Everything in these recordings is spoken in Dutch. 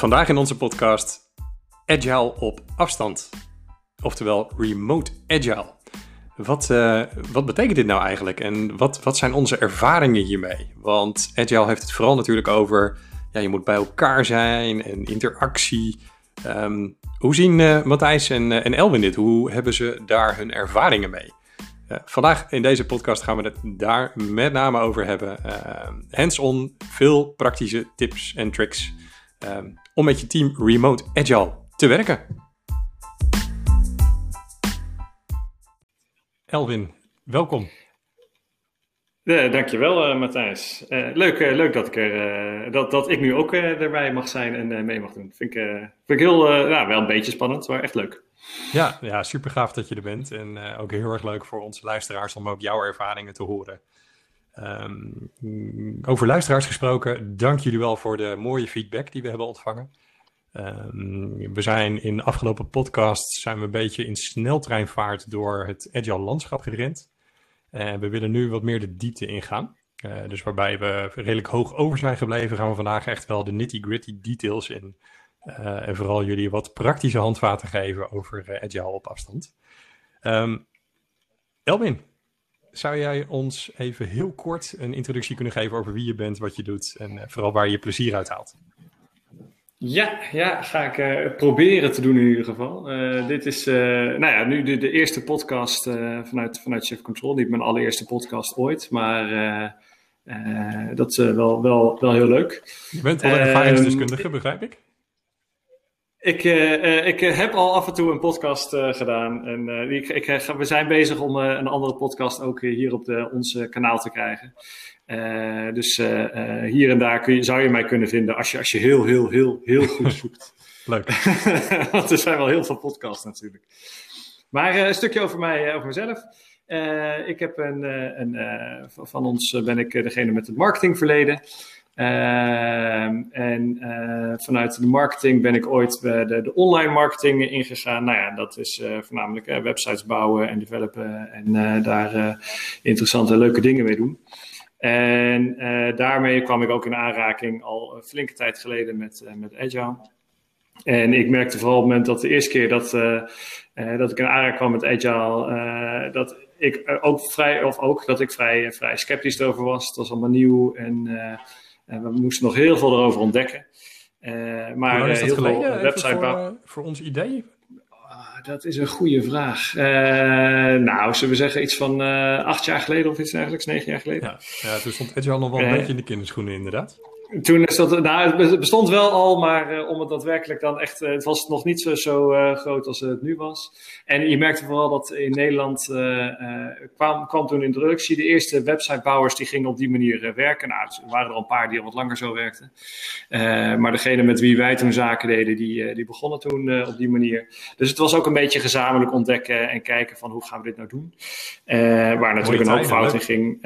Vandaag in onze podcast Agile op afstand. Oftewel Remote Agile. Wat, uh, wat betekent dit nou eigenlijk en wat, wat zijn onze ervaringen hiermee? Want Agile heeft het vooral natuurlijk over, ja, je moet bij elkaar zijn en interactie. Um, hoe zien uh, Matthijs en, uh, en Elwin dit? Hoe hebben ze daar hun ervaringen mee? Vandaag in deze podcast gaan we het daar met name over hebben. Hands-on, veel praktische tips en tricks um, om met je team remote agile te werken. Elwin, welkom. Ja, dankjewel uh, Matthijs. Uh, leuk, uh, leuk dat, ik er, dat, dat ik nu ook erbij mag zijn en mee mag doen. Vind ik, vind ik heel, nou, wel een beetje spannend, maar echt leuk. Ja, ja super gaaf dat je er bent. En ook heel erg leuk voor onze luisteraars om ook jouw ervaringen te horen. Um, over luisteraars gesproken, dank jullie wel voor de mooie feedback die we hebben ontvangen. Um, we zijn in de afgelopen podcast zijn we een beetje in sneltreinvaart door het agile landschap gerend. En we willen nu wat meer de diepte ingaan. Uh, dus waarbij we redelijk hoog over zijn gebleven, gaan we vandaag echt wel de nitty-gritty details in. Uh, en vooral jullie wat praktische handvaten geven over agile op afstand. Um, Elwin, zou jij ons even heel kort een introductie kunnen geven over wie je bent, wat je doet en uh, vooral waar je plezier uit haalt? Ja, ja ga ik uh, proberen te doen in ieder geval. Uh, dit is nou ja, nu de, de eerste podcast vanuit, vanuit Chef Control. Niet mijn allereerste podcast ooit, maar dat is wel, wel, wel heel leuk. Je bent wel een ervaringsdeskundige, begrijp ik? Ik, uh, ik heb al af en toe een podcast uh, gedaan. En ik, ik, we zijn bezig om een andere podcast ook hier op de, ons kanaal te krijgen. dus hier en daar kun je, zou je mij kunnen vinden als je, als je heel, heel, heel, heel goed zoekt. Leuk. Want er zijn wel heel veel podcasts natuurlijk. Maar een stukje over mij, over mezelf. ik heb een, een van ons ben ik degene met het marketingverleden. Uh, en uh, vanuit de marketing ben ik ooit bij de, de online marketing ingegaan. Nou ja, dat is uh, voornamelijk websites bouwen en developen en daar interessante leuke dingen mee doen. En daarmee kwam ik ook in aanraking al een flinke tijd geleden met, met Agile. En ik merkte vooral op het moment dat de eerste keer dat, dat ik in aanraking kwam met Agile, dat ik ook vrij, of ook dat ik vrij, vrij sceptisch erover was. Het was allemaal nieuw en en we moesten nog heel veel erover ontdekken. Uh, maar is dat heel geleden, veel website voor, voor ons idee? Uh, dat is een goede vraag. Eh, nou, zullen we zeggen iets van acht jaar geleden of iets dergelijks, negen jaar geleden. Ja, ja toen stond Agile nog wel een beetje in de kinderschoenen inderdaad. Toen is dat, nou, het bestond wel al, maar uh, om het daadwerkelijk dan echt, uh, het was nog niet zo, zo uh, groot als het nu was. En je merkte vooral dat in Nederland kwam, kwam toen in introductie, de eerste websitebouwers die gingen op die manier werken. Nou, er waren er al een paar die al wat langer zo werkten. maar degene met wie wij toen zaken deden, die, die begonnen toen op die manier. Dus het was ook een beetje gezamenlijk ontdekken en kijken van hoe gaan we dit nou doen. waar natuurlijk een hoop fout in ging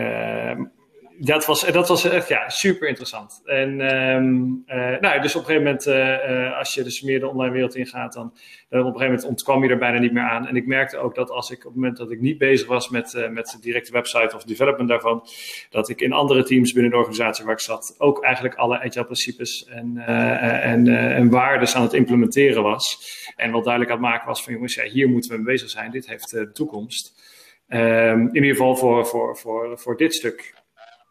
dat was, dat was echt ja, super interessant. En um, uh, nou, dus op een gegeven moment, uh, als je dus meer de online wereld ingaat, dan, op een gegeven moment ontkwam je er bijna niet meer aan. En ik merkte ook dat als ik op het moment dat ik niet bezig was met, met de directe website of development daarvan, dat ik in andere teams binnen de organisatie waar ik zat, ook eigenlijk alle agile principes en, en, en waarden aan het implementeren was. En wat duidelijk aan het maken was van jongens, ja, hier moeten we mee bezig zijn, dit heeft de toekomst. Um, in ieder geval voor, voor, voor, voor dit stuk.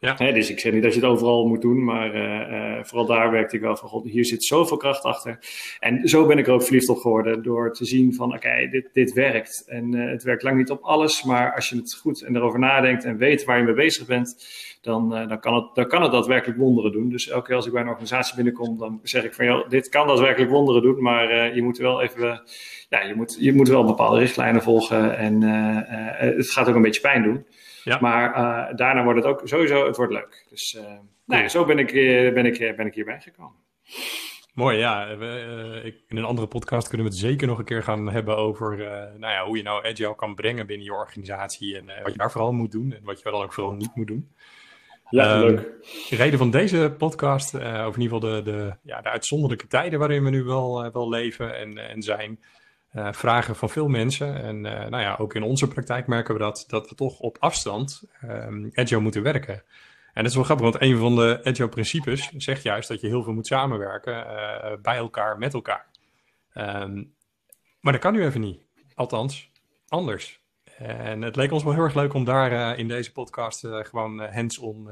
Ja. dus ik zeg niet dat je het overal moet doen, maar uh, uh, vooral daar werkte ik wel van, god, hier zit zoveel kracht achter. En zo ben ik er ook verliefd op geworden, door te zien van, oké, dit, dit werkt. En uh, het werkt lang niet op alles, maar als je het goed en erover nadenkt en weet waar je mee bezig bent, dan, dan, kan, het, dan kan het daadwerkelijk wonderen doen. Dus elke keer als ik bij een organisatie binnenkom, dan zeg ik van, joh, dit kan daadwerkelijk wonderen doen, maar je moet wel even, ja, je moet, je moet wel bepaalde richtlijnen volgen en het gaat ook een beetje pijn doen. Ja. Maar uh, daarna wordt het ook sowieso, het wordt leuk. Dus uh, nou ja, zo ben ik, eh, ben, ik, ben ik hierbij gekomen. Mooi, ja. We, uh, in een andere podcast kunnen we het zeker nog een keer gaan hebben over uh, nou ja, hoe je nou agile kan brengen binnen je organisatie. En uh, wat je daar vooral moet doen en wat je dan ook vooral niet moet doen. Ja, um, leuk. De reden van deze podcast, over in ieder geval de, de, ja, de uitzonderlijke tijden waarin we nu wel, wel leven en, en zijn, vragen van veel mensen. En uh, nou ja, ook in onze praktijk merken we dat, dat we toch op afstand um, agile moeten werken. En dat is wel grappig, want een van de agile principes zegt juist dat je heel veel moet samenwerken bij elkaar, met elkaar. Ehm, maar dat kan nu even niet. Althans, anders. En het leek ons wel heel erg leuk om daar in deze podcast gewoon hands-on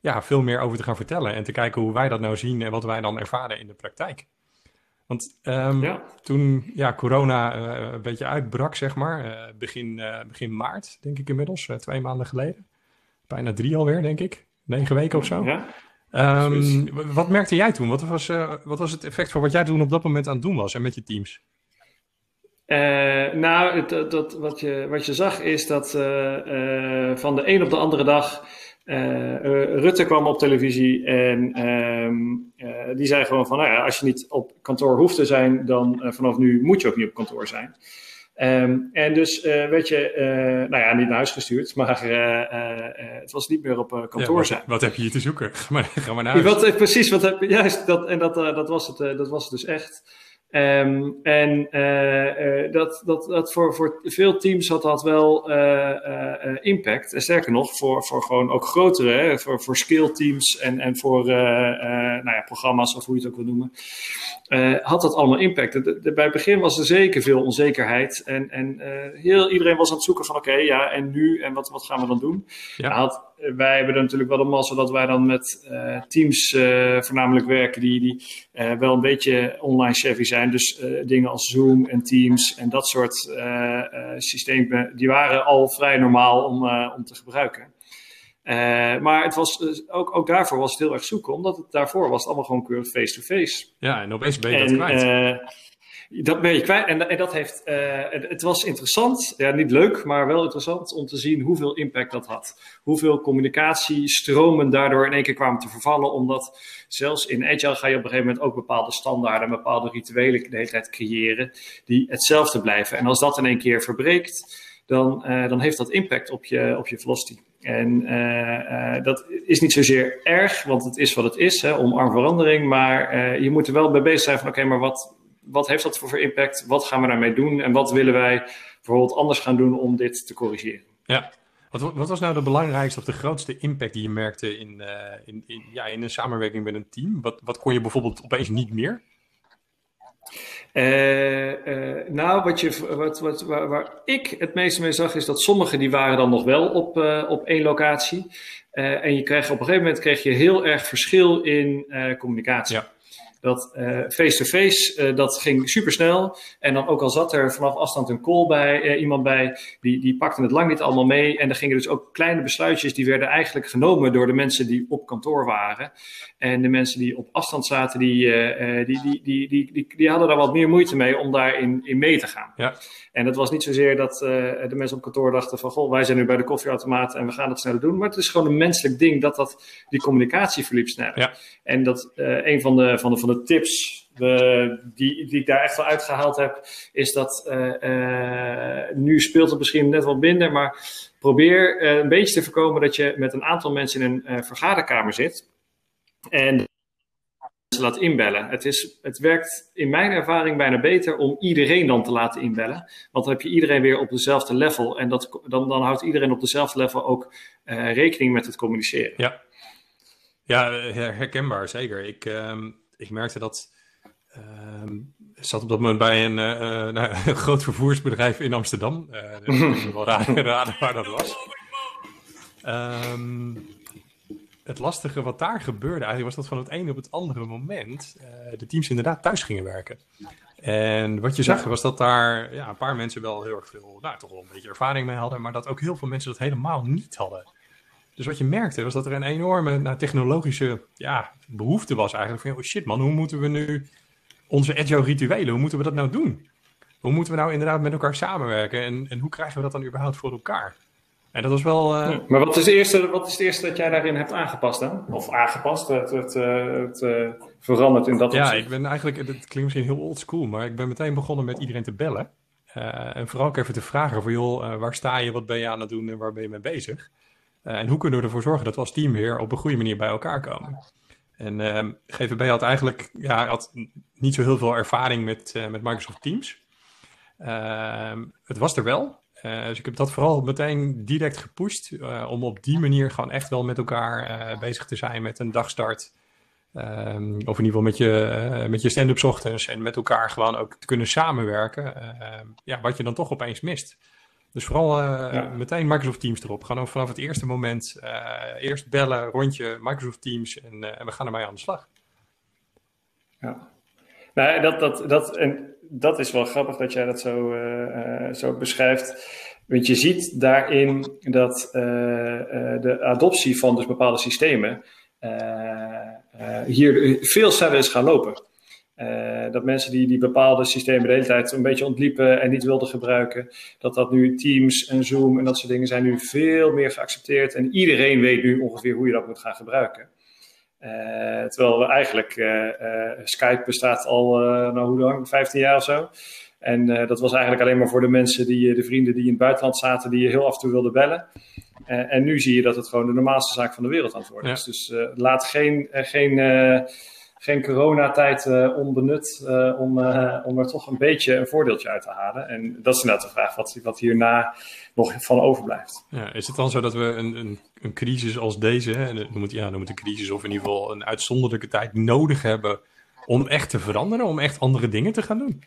ja, veel meer over te gaan vertellen. En te kijken hoe wij dat nou zien en wat wij dan ervaren in de praktijk. Want um, toen ja, corona uh, een beetje uitbrak, zeg maar, uh, begin, uh, begin maart, denk ik inmiddels, twee maanden geleden. Bijna drie alweer, denk ik. Negen weken of zo. Ja. Um, wat merkte jij toen? Wat was, wat was het effect van wat jij toen op dat moment aan het doen was en met je teams? nou, dat, wat, je, wat je zag is dat van de een op de andere dag uh, Rutte kwam op televisie en um, uh, die zei gewoon van, nou ja, als je niet op kantoor hoeft te zijn, dan uh, vanaf nu moet je ook niet op kantoor zijn. Um, en dus werd je, nou ja, niet naar huis gestuurd, maar het was niet meer op kantoor wat, zijn. Wat heb je hier te zoeken? Ga maar, ga maar naar huis. Wat, precies, wat heb, juist, dat, en dat, dat, was het, dat was het dus echt. Um, en uh, uh, dat, dat, dat voor, voor veel teams had dat wel uh, impact. En sterker nog, voor, voor gewoon ook grotere, hè, voor, voor skill teams en, en voor nou ja, programma's of hoe je het ook wil noemen, had dat allemaal impact. De, de, bij het begin was er zeker veel onzekerheid. En, en heel, iedereen was aan het zoeken van oké, okay, ja, en nu? En wat, wat gaan we dan doen? Ja. Had, wij hebben er natuurlijk wel de massa dat wij dan met teams voornamelijk werken die, die wel een beetje online savvy zijn dus dingen als Zoom en Teams en dat soort systemen, die waren al vrij normaal om, om te gebruiken. maar het was, ook, ook daarvoor was het heel erg zoeken, omdat het daarvoor was het allemaal gewoon keurig face-to-face. Ja, en opeens ben je dat kwijt. Dat ben je kwijt. En, dat heeft, uh, het, was interessant, ja, niet leuk, maar wel interessant om te zien hoeveel impact dat had. Hoeveel communicatiestromen daardoor in één keer kwamen te vervallen, omdat zelfs in Agile ga je op een gegeven moment ook bepaalde standaarden, bepaalde rituelen de hele tijd creëren, die hetzelfde blijven. En als dat in één keer verbreekt, dan, uh, dan heeft dat impact op je, op je velocity. En uh, dat is niet zozeer erg, want het is wat het is, hè, omarm verandering, maar je moet er wel bij bezig zijn van oké, maar wat wat heeft dat voor impact? Wat gaan we daarmee doen? En wat willen wij bijvoorbeeld anders gaan doen om dit te corrigeren? Ja, wat, wat, was nou de belangrijkste of de grootste impact die je merkte in, uh, in, in, ja, in een samenwerking met een team? Wat, wat kon je bijvoorbeeld opeens niet meer? Uh, uh, nou, wat je, wat, wat, waar, waar, ik het meeste mee zag, is dat sommigen die waren dan nog wel op, op één locatie. en je kreeg op een gegeven moment kreeg je heel erg verschil in communicatie. Ja. Dat eh, face-to-face, uh, dat ging super snel. En dan ook al zat er vanaf afstand een call bij, uh, iemand bij, die, die pakte het lang niet allemaal mee. En er gingen dus ook kleine besluitjes, die werden eigenlijk genomen door de mensen die op kantoor waren. En de mensen die op afstand zaten, die, die, die, die, die, die, die, hadden daar wat meer moeite mee om daarin in mee te gaan. Ja. En dat was niet zozeer dat de mensen op kantoor dachten van, goh, wij zijn nu bij de koffieautomaat en we gaan het sneller doen. Maar het is gewoon een menselijk ding dat, dat die communicatie verliep sneller. Ja. En dat een van de, van de, van de tips die, die ik daar echt wel uitgehaald heb, is dat uh, uh, nu speelt het misschien net wat minder, maar probeer uh, een beetje te voorkomen dat je met een aantal mensen in een vergaderkamer zit en ze laat inbellen. Het, is, het werkt in mijn ervaring bijna beter om iedereen dan te laten inbellen, want dan heb je iedereen weer op dezelfde level en dat, dan, dan houdt iedereen op dezelfde level ook rekening met het communiceren. Ja. Ja, herkenbaar, zeker. Ik, um, ik merkte dat. Ik zat op dat moment bij een, uh, nou, een groot vervoersbedrijf in Amsterdam. Uh, dus wel raden, raden waar dat was. Um, het lastige wat daar gebeurde eigenlijk was dat van het ene op het andere moment uh, de teams inderdaad thuis gingen werken. En wat je zag was dat daar ja, een paar mensen wel heel erg veel, nou toch wel een beetje ervaring mee hadden, maar dat ook heel veel mensen dat helemaal niet hadden. Dus wat je merkte was dat er een enorme nou, technologische ja, behoefte was eigenlijk. Van, oh shit man, hoe moeten we nu onze agile rituelen, hoe moeten we dat nou doen? Hoe moeten we nou inderdaad met elkaar samenwerken? En, en hoe krijgen we dat dan überhaupt voor elkaar? En dat was wel... Uh... maar wat is, het eerste, wat is het eerste dat jij daarin hebt aangepast dan? Of aangepast, het, het, eh, het, het uh, veranderd in dat Ja, opzicht? ik ben eigenlijk, het klinkt misschien heel old school, maar ik ben meteen begonnen met iedereen te bellen. Uh, en vooral ook even te vragen van, joh, waar sta je, wat ben je aan het doen en waar ben je mee bezig? Uh, en hoe kunnen we ervoor zorgen dat we als team weer op een goede manier bij elkaar komen? En uh, GVB had eigenlijk ja, had niet zo heel veel ervaring met, uh, met Microsoft Teams. Uh, het was er wel. dus ik heb dat vooral meteen direct gepusht. om op die manier gewoon echt wel met elkaar bezig te zijn met een dagstart. Um, of in ieder geval met je, met je stand-up ochtends. En met elkaar gewoon ook te kunnen samenwerken. ja, wat je dan toch opeens mist. Dus vooral uh, meteen Microsoft Teams erop. Gewoon vanaf het eerste moment. Uh, eerst bellen, rondje Microsoft Teams en, uh, en, we gaan ermee aan de slag. Ja, nou, dat, dat, dat, en dat is wel grappig dat jij dat zo, zo beschrijft. Want je ziet daarin dat de adoptie van dus bepaalde systemen hier veel sneller is gaan lopen. Uh, dat mensen die die bepaalde systemen de hele tijd een beetje ontliepen en niet wilden gebruiken, dat dat nu Teams en Zoom en dat soort dingen zijn nu veel meer geaccepteerd. En iedereen weet nu ongeveer hoe je dat moet gaan gebruiken. Uh, terwijl eigenlijk uh, Skype bestaat al, nou hoe lang, 15 jaar of zo. En dat was eigenlijk alleen maar voor de mensen, die, de vrienden die in het buitenland zaten, die je heel af en toe wilden bellen. en nu zie je dat het gewoon de normaalste zaak van de wereld aan het worden is. Dus laat geen, geen geen coronatijd uh, onbenut uh, om, uh, om er toch een beetje een voordeeltje uit te halen. En dat is inderdaad de vraag wat, wat hierna nog van overblijft. Ja, is het dan zo dat we een, een, een crisis als deze, hè, noem, het, ja, noem het een crisis of in ieder geval een uitzonderlijke tijd nodig hebben om echt te veranderen, om echt andere dingen te gaan doen?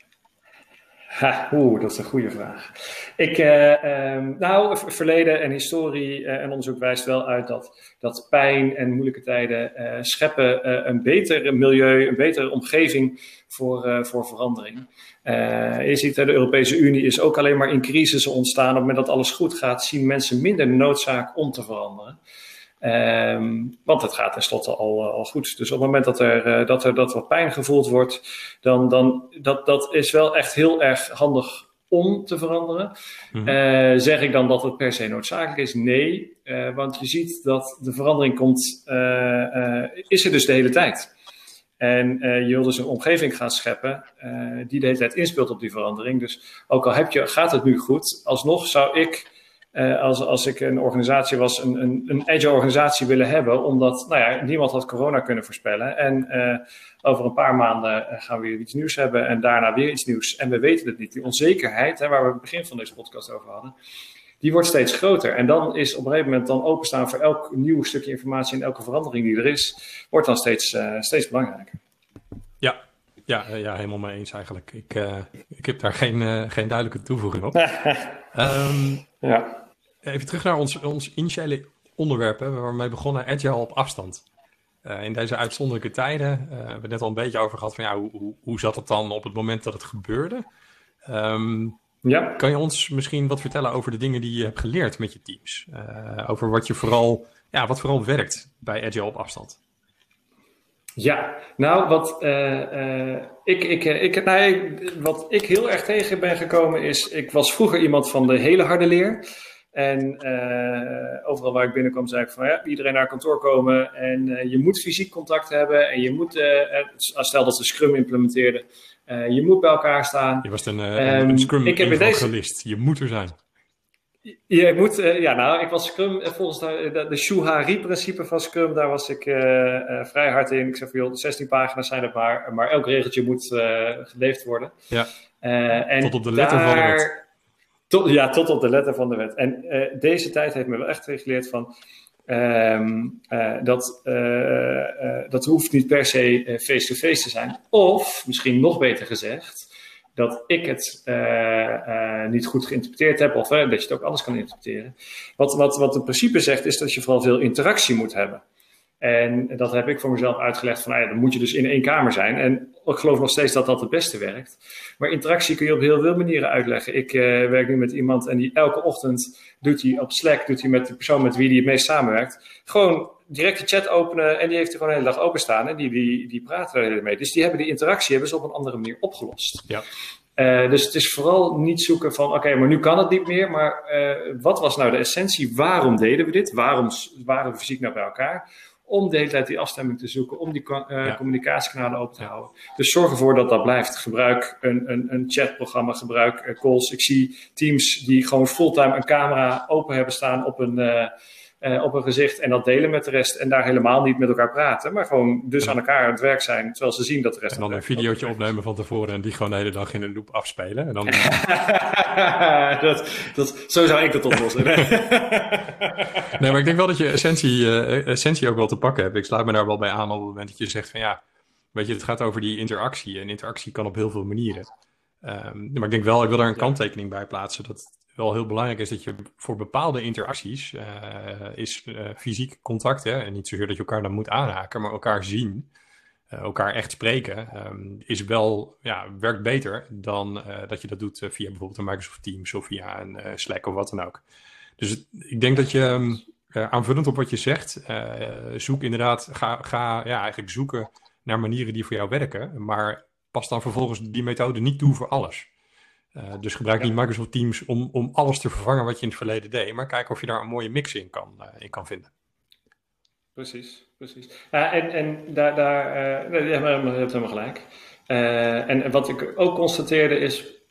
Oeh, dat is een goede vraag. Ik, uh, um, nou, verleden en historie uh, en onderzoek wijst wel uit dat, dat pijn en moeilijke tijden uh, scheppen een beter milieu, een betere omgeving voor, voor verandering. je ziet, de Europese Unie is ook alleen maar in crisis ontstaan. Op het moment dat alles goed gaat, zien mensen minder noodzaak om te veranderen. Um, want het gaat tenslotte al, al goed. Dus op het moment dat er, uh, dat er dat wat pijn gevoeld wordt, dan, dan dat, dat is wel echt heel erg handig om te veranderen. Mm -hmm. uh, zeg ik dan dat het per se noodzakelijk is? Nee, uh, want je ziet dat de verandering komt, is er dus de hele tijd. En je wil dus een omgeving gaan scheppen die de hele tijd inspeelt op die verandering. Dus ook al heb je, gaat het nu goed, alsnog zou ik uh, als, als ik een organisatie was, een, een, een agile organisatie willen hebben, omdat nou ja, niemand had corona kunnen voorspellen. En uh, over een paar maanden eh, gaan we weer iets nieuws hebben en daarna weer iets nieuws. En we weten het niet. Die onzekerheid, hè, waar we het begin van deze podcast over hadden, die wordt steeds groter. En dan is op een gegeven moment dan openstaan voor elk nieuw stukje informatie en elke verandering die er is, wordt dan steeds, uh, steeds belangrijker. Ja, ja, ja, helemaal mee eens eigenlijk. Ik, ik heb daar geen, geen duidelijke toevoeging op. um, ja. Even terug naar ons, ons initiële onderwerp, hè, waarmee we begonnen, agile op afstand. Uh, in deze uitzonderlijke tijden, uh, we hebben het net al een beetje over gehad van ja, hoe, hoe, hoe zat het dan op het moment dat het gebeurde? Um, ja. Kan je ons misschien wat vertellen over de dingen die je hebt geleerd met je teams? Uh, over wat je vooral, ja, wat vooral werkt bij agile op afstand? Ja, nou, wat, ik, ik, ik, nou, wat ik heel erg tegen ben gekomen is, ik was vroeger iemand van de hele harde leer. En uh, overal waar ik binnenkwam zei ik van ja, iedereen naar kantoor komen en uh, je moet fysiek contact hebben en je moet, uh, stel dat ze Scrum implementeerden, je moet bij elkaar staan. Je was een, um, een Scrum ik heb deze... je moet er zijn. Je moet, ja nou, ik was Scrum, volgens de, de, Shuhari-principe van Scrum, daar was ik vrij hard in. Ik zei van joh, 16 pagina's zijn het maar, maar elk regeltje moet geleefd worden. Ja, en tot op de letter daar... van wet. Tot, ja, tot op de letter van de wet. En uh, deze tijd heeft me wel echt geleerd van. Um, uh, dat, uh, dat hoeft niet per se face-to-face -face te zijn. Of, misschien nog beter gezegd, dat ik het niet goed geïnterpreteerd heb, of dat je het ook anders kan interpreteren. Wat, wat, wat het principe zegt, is dat je vooral veel interactie moet hebben. En dat heb ik voor mezelf uitgelegd van, nou ja, dan moet je dus in één kamer zijn. En ik geloof nog steeds dat dat het beste werkt. Maar interactie kun je op heel veel manieren uitleggen. Ik uh, werk nu met iemand en die elke ochtend doet hij op Slack, doet hij met de persoon met wie hij het meest samenwerkt, gewoon direct de chat openen en die heeft er gewoon de hele dag openstaan en die, die, die praten er mee. Dus die hebben die interactie hebben ze op een andere manier opgelost. Ja. Uh, dus het is vooral niet zoeken van, oké, maar nu kan het niet meer. Maar uh, wat was nou de essentie? Waarom deden we dit? Waarom waren we fysiek nou bij elkaar? Om de hele tijd die afstemming te zoeken, om die uh, ja. communicatiekanalen open te houden. Dus zorg ervoor dat dat blijft. Gebruik een, een, een chatprogramma, gebruik uh, calls. Ik zie teams die gewoon fulltime een camera open hebben staan op een, uh, uh, op een gezicht en dat delen met de rest. En daar helemaal niet met elkaar praten, maar gewoon dus aan elkaar aan het werk zijn, terwijl ze zien dat de rest. En dan een videootje opnemen van tevoren en die gewoon de hele dag in een loop afspelen. En dan... dat, dat, zo zou ik dat oplossen. nee, maar ik denk wel dat je essentie, uh, essentie ook wel te pakken hebt. Ik sluit me daar wel bij aan op het moment dat je zegt van ja, weet je, het gaat over die interactie. En interactie kan op heel veel manieren. Um, maar ik denk wel, ik wil daar een kanttekening bij plaatsen. Dat wel heel belangrijk is dat je voor bepaalde interacties uh, is uh, fysiek contact. Hè, en niet zozeer dat je elkaar dan moet aanraken, maar elkaar zien. Uh, elkaar echt spreken. Um, is wel, ja, werkt beter dan dat je dat doet via bijvoorbeeld een Microsoft Teams of via een Slack of wat dan ook. Dus ik denk dat je um, aanvullend op wat je zegt, zoek inderdaad, ga, ga ja, eigenlijk zoeken naar manieren die voor jou werken. Maar pas dan vervolgens die methode niet toe voor alles. Uh, dus gebruik ja. niet Microsoft Teams om, om alles te vervangen wat je in het verleden deed, maar kijk of je daar een mooie mix in kan, uh, in kan vinden. Precies, precies. Ja, en, en daar, daar uh, je hebt helemaal gelijk. en wat ik ook constateerde is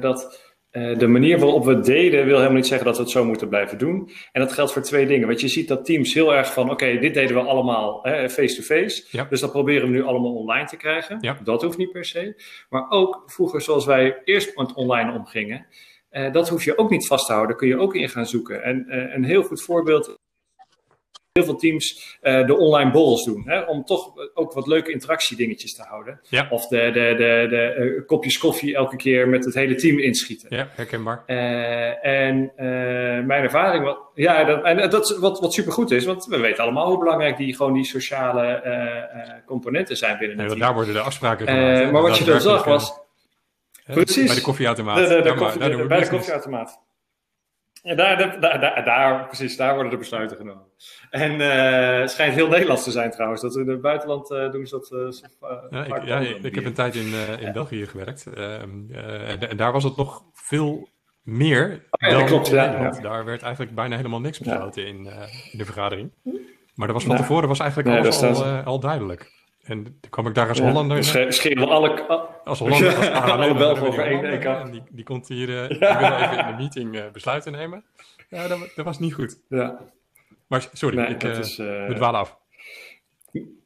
dat uh, de manier waarop we het deden wil helemaal niet zeggen dat we het zo moeten blijven doen. En dat geldt voor twee dingen. Want je ziet dat teams heel erg van, oké, okay, dit deden we allemaal face-to-face. Ja. Dus dat proberen we nu allemaal online te krijgen. Ja. Dat hoeft niet per se. Maar ook vroeger zoals wij eerst met online omgingen. Uh, dat hoef je ook niet vast te houden. Daar kun je ook in gaan zoeken. En uh, een heel goed voorbeeld heel veel teams uh, de online borrels doen. Hè, om toch ook wat leuke interactiedingetjes te houden. Ja. Of de, de, de, de uh, kopjes koffie elke keer met het hele team inschieten. Ja, herkenbaar. Uh, en mijn ervaring, wat, ja, dat, en dat is wat, wat supergoed is, want we weten allemaal hoe belangrijk die, gewoon die sociale componenten zijn binnen het team. Daar worden de afspraken gemaakt. maar wat je dan zag was... Precies. Bij de koffieautomaat. De, de, de, koffie, de, bij de koffieautomaat. Ja, daar, daar, precies, daar worden de besluiten genomen. En uh, het schijnt heel Nederlands te zijn trouwens. Dat in het buitenland uh, doen ze dat. Uh, ja, ik, ja, ik, heb een tijd in, in ja. België gewerkt. Ehm, en, en, daar was het nog veel meer. Oh, dan klopt. Daar werd eigenlijk bijna helemaal niks besloten in, in de vergadering. Maar er was van tevoren was eigenlijk alles al, al duidelijk. En toen kwam ik daar als Hollander. Dus scheren alle. Als Hollander. Als alle Belgen over één EK. En die, die kon hier uh, die wilde even in de meeting uh, besluiten nemen. Ja, dat, dat, was niet goed. Ja. Maar sorry, nee, ik uh, is, uh, we dwalen af.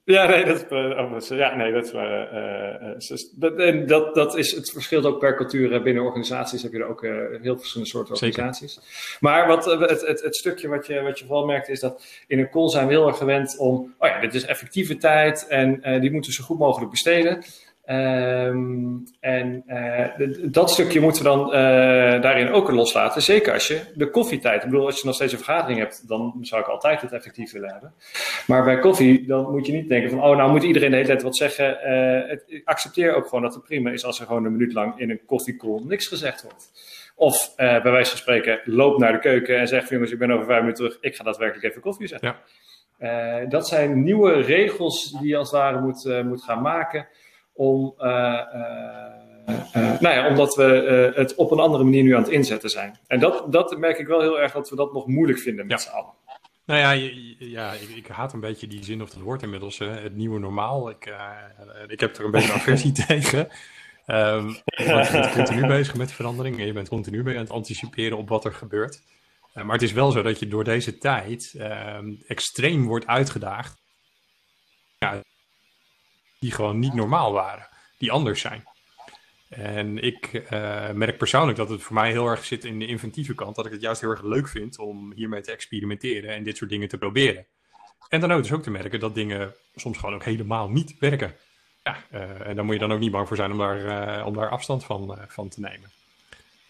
Ja, nee, dat, uh, ja, nee, dat, uh, dat, en dat, dat is, het verschilt ook per cultuur. Binnen organisaties heb je er ook heel verschillende soorten organisaties. Maar wat, het, het, het, stukje wat je, wat je vooral merkt is dat in een call zijn we heel erg gewend om, oh ja, dit is effectieve tijd en die moeten we zo goed mogelijk besteden. Um, en uh, dat stukje moeten we dan uh, daarin ook loslaten. Zeker als je de koffietijd. Ik bedoel, als je nog steeds een vergadering hebt, dan zou ik altijd het effectief willen hebben. Maar bij koffie, dan moet je niet denken van, oh, nou moet iedereen de hele tijd wat zeggen. Uh, het, accepteer ook gewoon dat het prima is als er gewoon een minuut lang in een koffiecall niks gezegd wordt. Of bij wijze van spreken, loop naar de keuken en zeg, jongens, ik ben over vijf minuten terug. Ik ga daadwerkelijk even koffie zetten. Ja. dat zijn nieuwe regels die je als het ware moet, moet gaan maken om, uh, uh, nou ja, omdat we het op een andere manier nu aan het inzetten zijn. En dat, dat merk ik wel heel erg dat we dat nog moeilijk vinden met ja. z'n allen. Nou ja, ja ik, ik, haat een beetje die zin of het woord inmiddels, het nieuwe normaal. Ik, ik heb er een beetje aversie tegen. Um, want je bent continu bezig met verandering en je bent continu aan het anticiperen op wat er gebeurt. Uh, maar het is wel zo dat je door deze tijd uh, extreem wordt uitgedaagd. Ja, die gewoon niet normaal waren, die anders zijn. En ik uh, merk persoonlijk dat het voor mij heel erg zit in de inventieve kant, dat ik het juist heel erg leuk vind om hiermee te experimenteren en dit soort dingen te proberen. En dan ook dus ook te merken dat dingen soms gewoon ook helemaal niet werken. Ja, uh, en daar moet je dan ook niet bang voor zijn om daar, uh, om daar afstand van, van te nemen.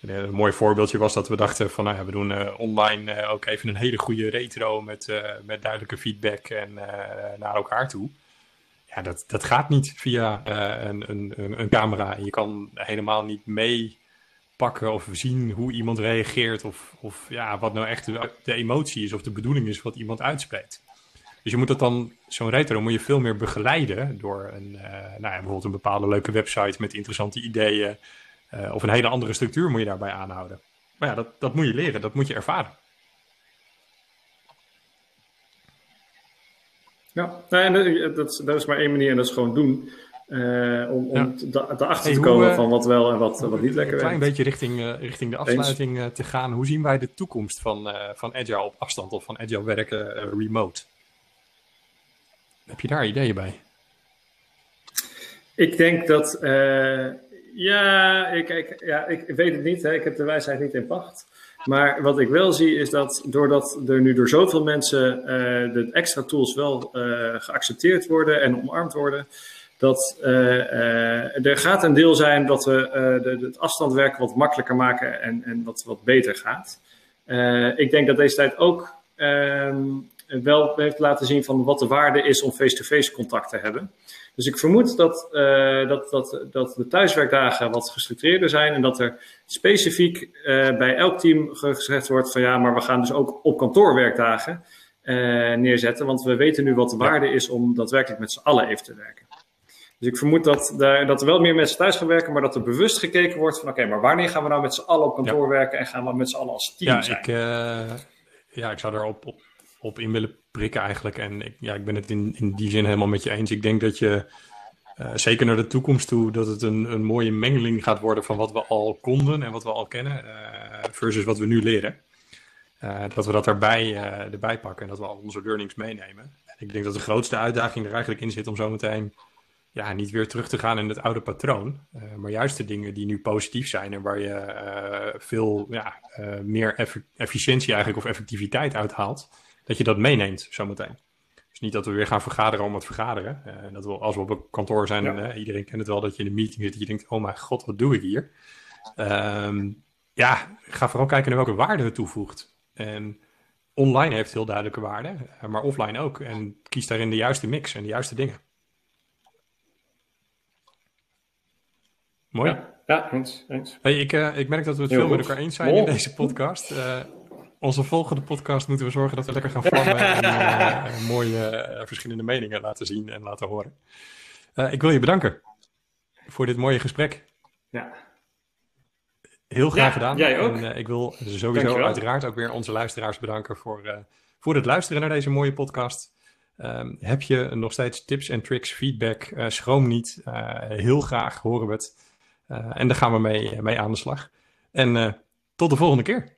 En een mooi voorbeeldje was dat we dachten van, nou ja, we doen online ook even een hele goede retro met, met duidelijke feedback en naar elkaar toe ja, dat, dat gaat niet via uh, een, een, een camera. Je kan helemaal niet meepakken of zien hoe iemand reageert. Of, of ja, wat nou echt de, emotie is of de bedoeling is wat iemand uitspreekt. Dus je moet dat dan, zo'n retro moet je veel meer begeleiden door een, uh, nou ja, bijvoorbeeld een bepaalde leuke website met interessante ideeën. Uh, of een hele andere structuur moet je daarbij aanhouden. Maar ja, dat, dat moet je leren, dat moet je ervaren. Ja, en dat, dat is maar één manier en dat is gewoon doen. om om erachter te komen van wat wel en wat, wat niet lekker werkt. Een klein beetje richting, richting de afsluiting te gaan. Hoe zien wij de toekomst van, van Agile op afstand of van Agile werken remote? Heb je daar ideeën bij? Ik denk dat, ja, ik, ik, ja, ik weet het niet. Hè. Ik heb de wijsheid niet in pacht. Maar wat ik wel zie is dat doordat er nu door zoveel mensen uh, de extra tools wel uh, geaccepteerd worden en omarmd worden, dat er gaat een deel zijn dat we de, het afstandwerken wat makkelijker maken en, en wat, wat beter gaat. ik denk dat deze tijd ook ehm, wel heeft laten zien van wat de waarde is om face-to-face contact te hebben. Dus ik vermoed dat, uh, dat, dat, dat de thuiswerkdagen wat gestructureerder zijn en dat er specifiek uh, bij elk team gezegd wordt van ja, maar we gaan dus ook op kantoorwerkdagen uh, neerzetten, want we weten nu wat de waarde is om daadwerkelijk met z'n allen even te werken. Dus ik vermoed dat, daar, dat er wel meer mensen thuis gaan werken, maar dat er bewust gekeken wordt van oké, maar wanneer gaan we nou met z'n allen op kantoor werken en gaan we met z'n allen als team ja, zijn? Ik, ja, ik zou daarop op, op in willen prikken eigenlijk. En ik, ja, ik ben het in, in die zin helemaal met je eens. Ik denk dat je, uh, zeker naar de toekomst toe, dat het een, een mooie mengeling gaat worden van wat we al konden en wat we al kennen, uh, versus wat we nu leren. Uh, dat we dat erbij, erbij pakken en dat we al onze learnings meenemen. En ik denk dat de grootste uitdaging er eigenlijk in zit om zometeen ja, niet weer terug te gaan in het oude patroon. maar juist de dingen die nu positief zijn en waar je veel ja, meer efficiëntie eigenlijk of effectiviteit uithaalt dat je dat meeneemt zometeen. Dus niet dat we weer gaan vergaderen om het vergaderen. Uh, dat we, als we op een kantoor zijn, ja. uh, iedereen kent het wel, dat je in een meeting zit en je denkt, oh mijn god, wat doe ik hier? Um, ja, ga vooral kijken naar welke waarde het toevoegt. En online heeft heel duidelijke waarde, uh, maar offline ook. En kies daarin de juiste mix en de juiste dingen. Mooi. Ja, ja eens. eens. Hey, ik, ik merk dat we het heel veel met elkaar eens zijn in deze podcast onze volgende podcast moeten we zorgen dat we lekker gaan vormen en uh, mooie uh, verschillende meningen laten zien en laten horen. Uh, ik wil je bedanken voor dit mooie gesprek. Ja. Heel graag ja, gedaan. Jij ook. En ik wil sowieso uiteraard ook weer onze luisteraars bedanken voor, voor het luisteren naar deze mooie podcast. Um, heb je nog steeds tips en tricks, feedback? schroom niet. heel graag horen we het. en daar gaan we mee, mee aan de slag. En tot de volgende keer.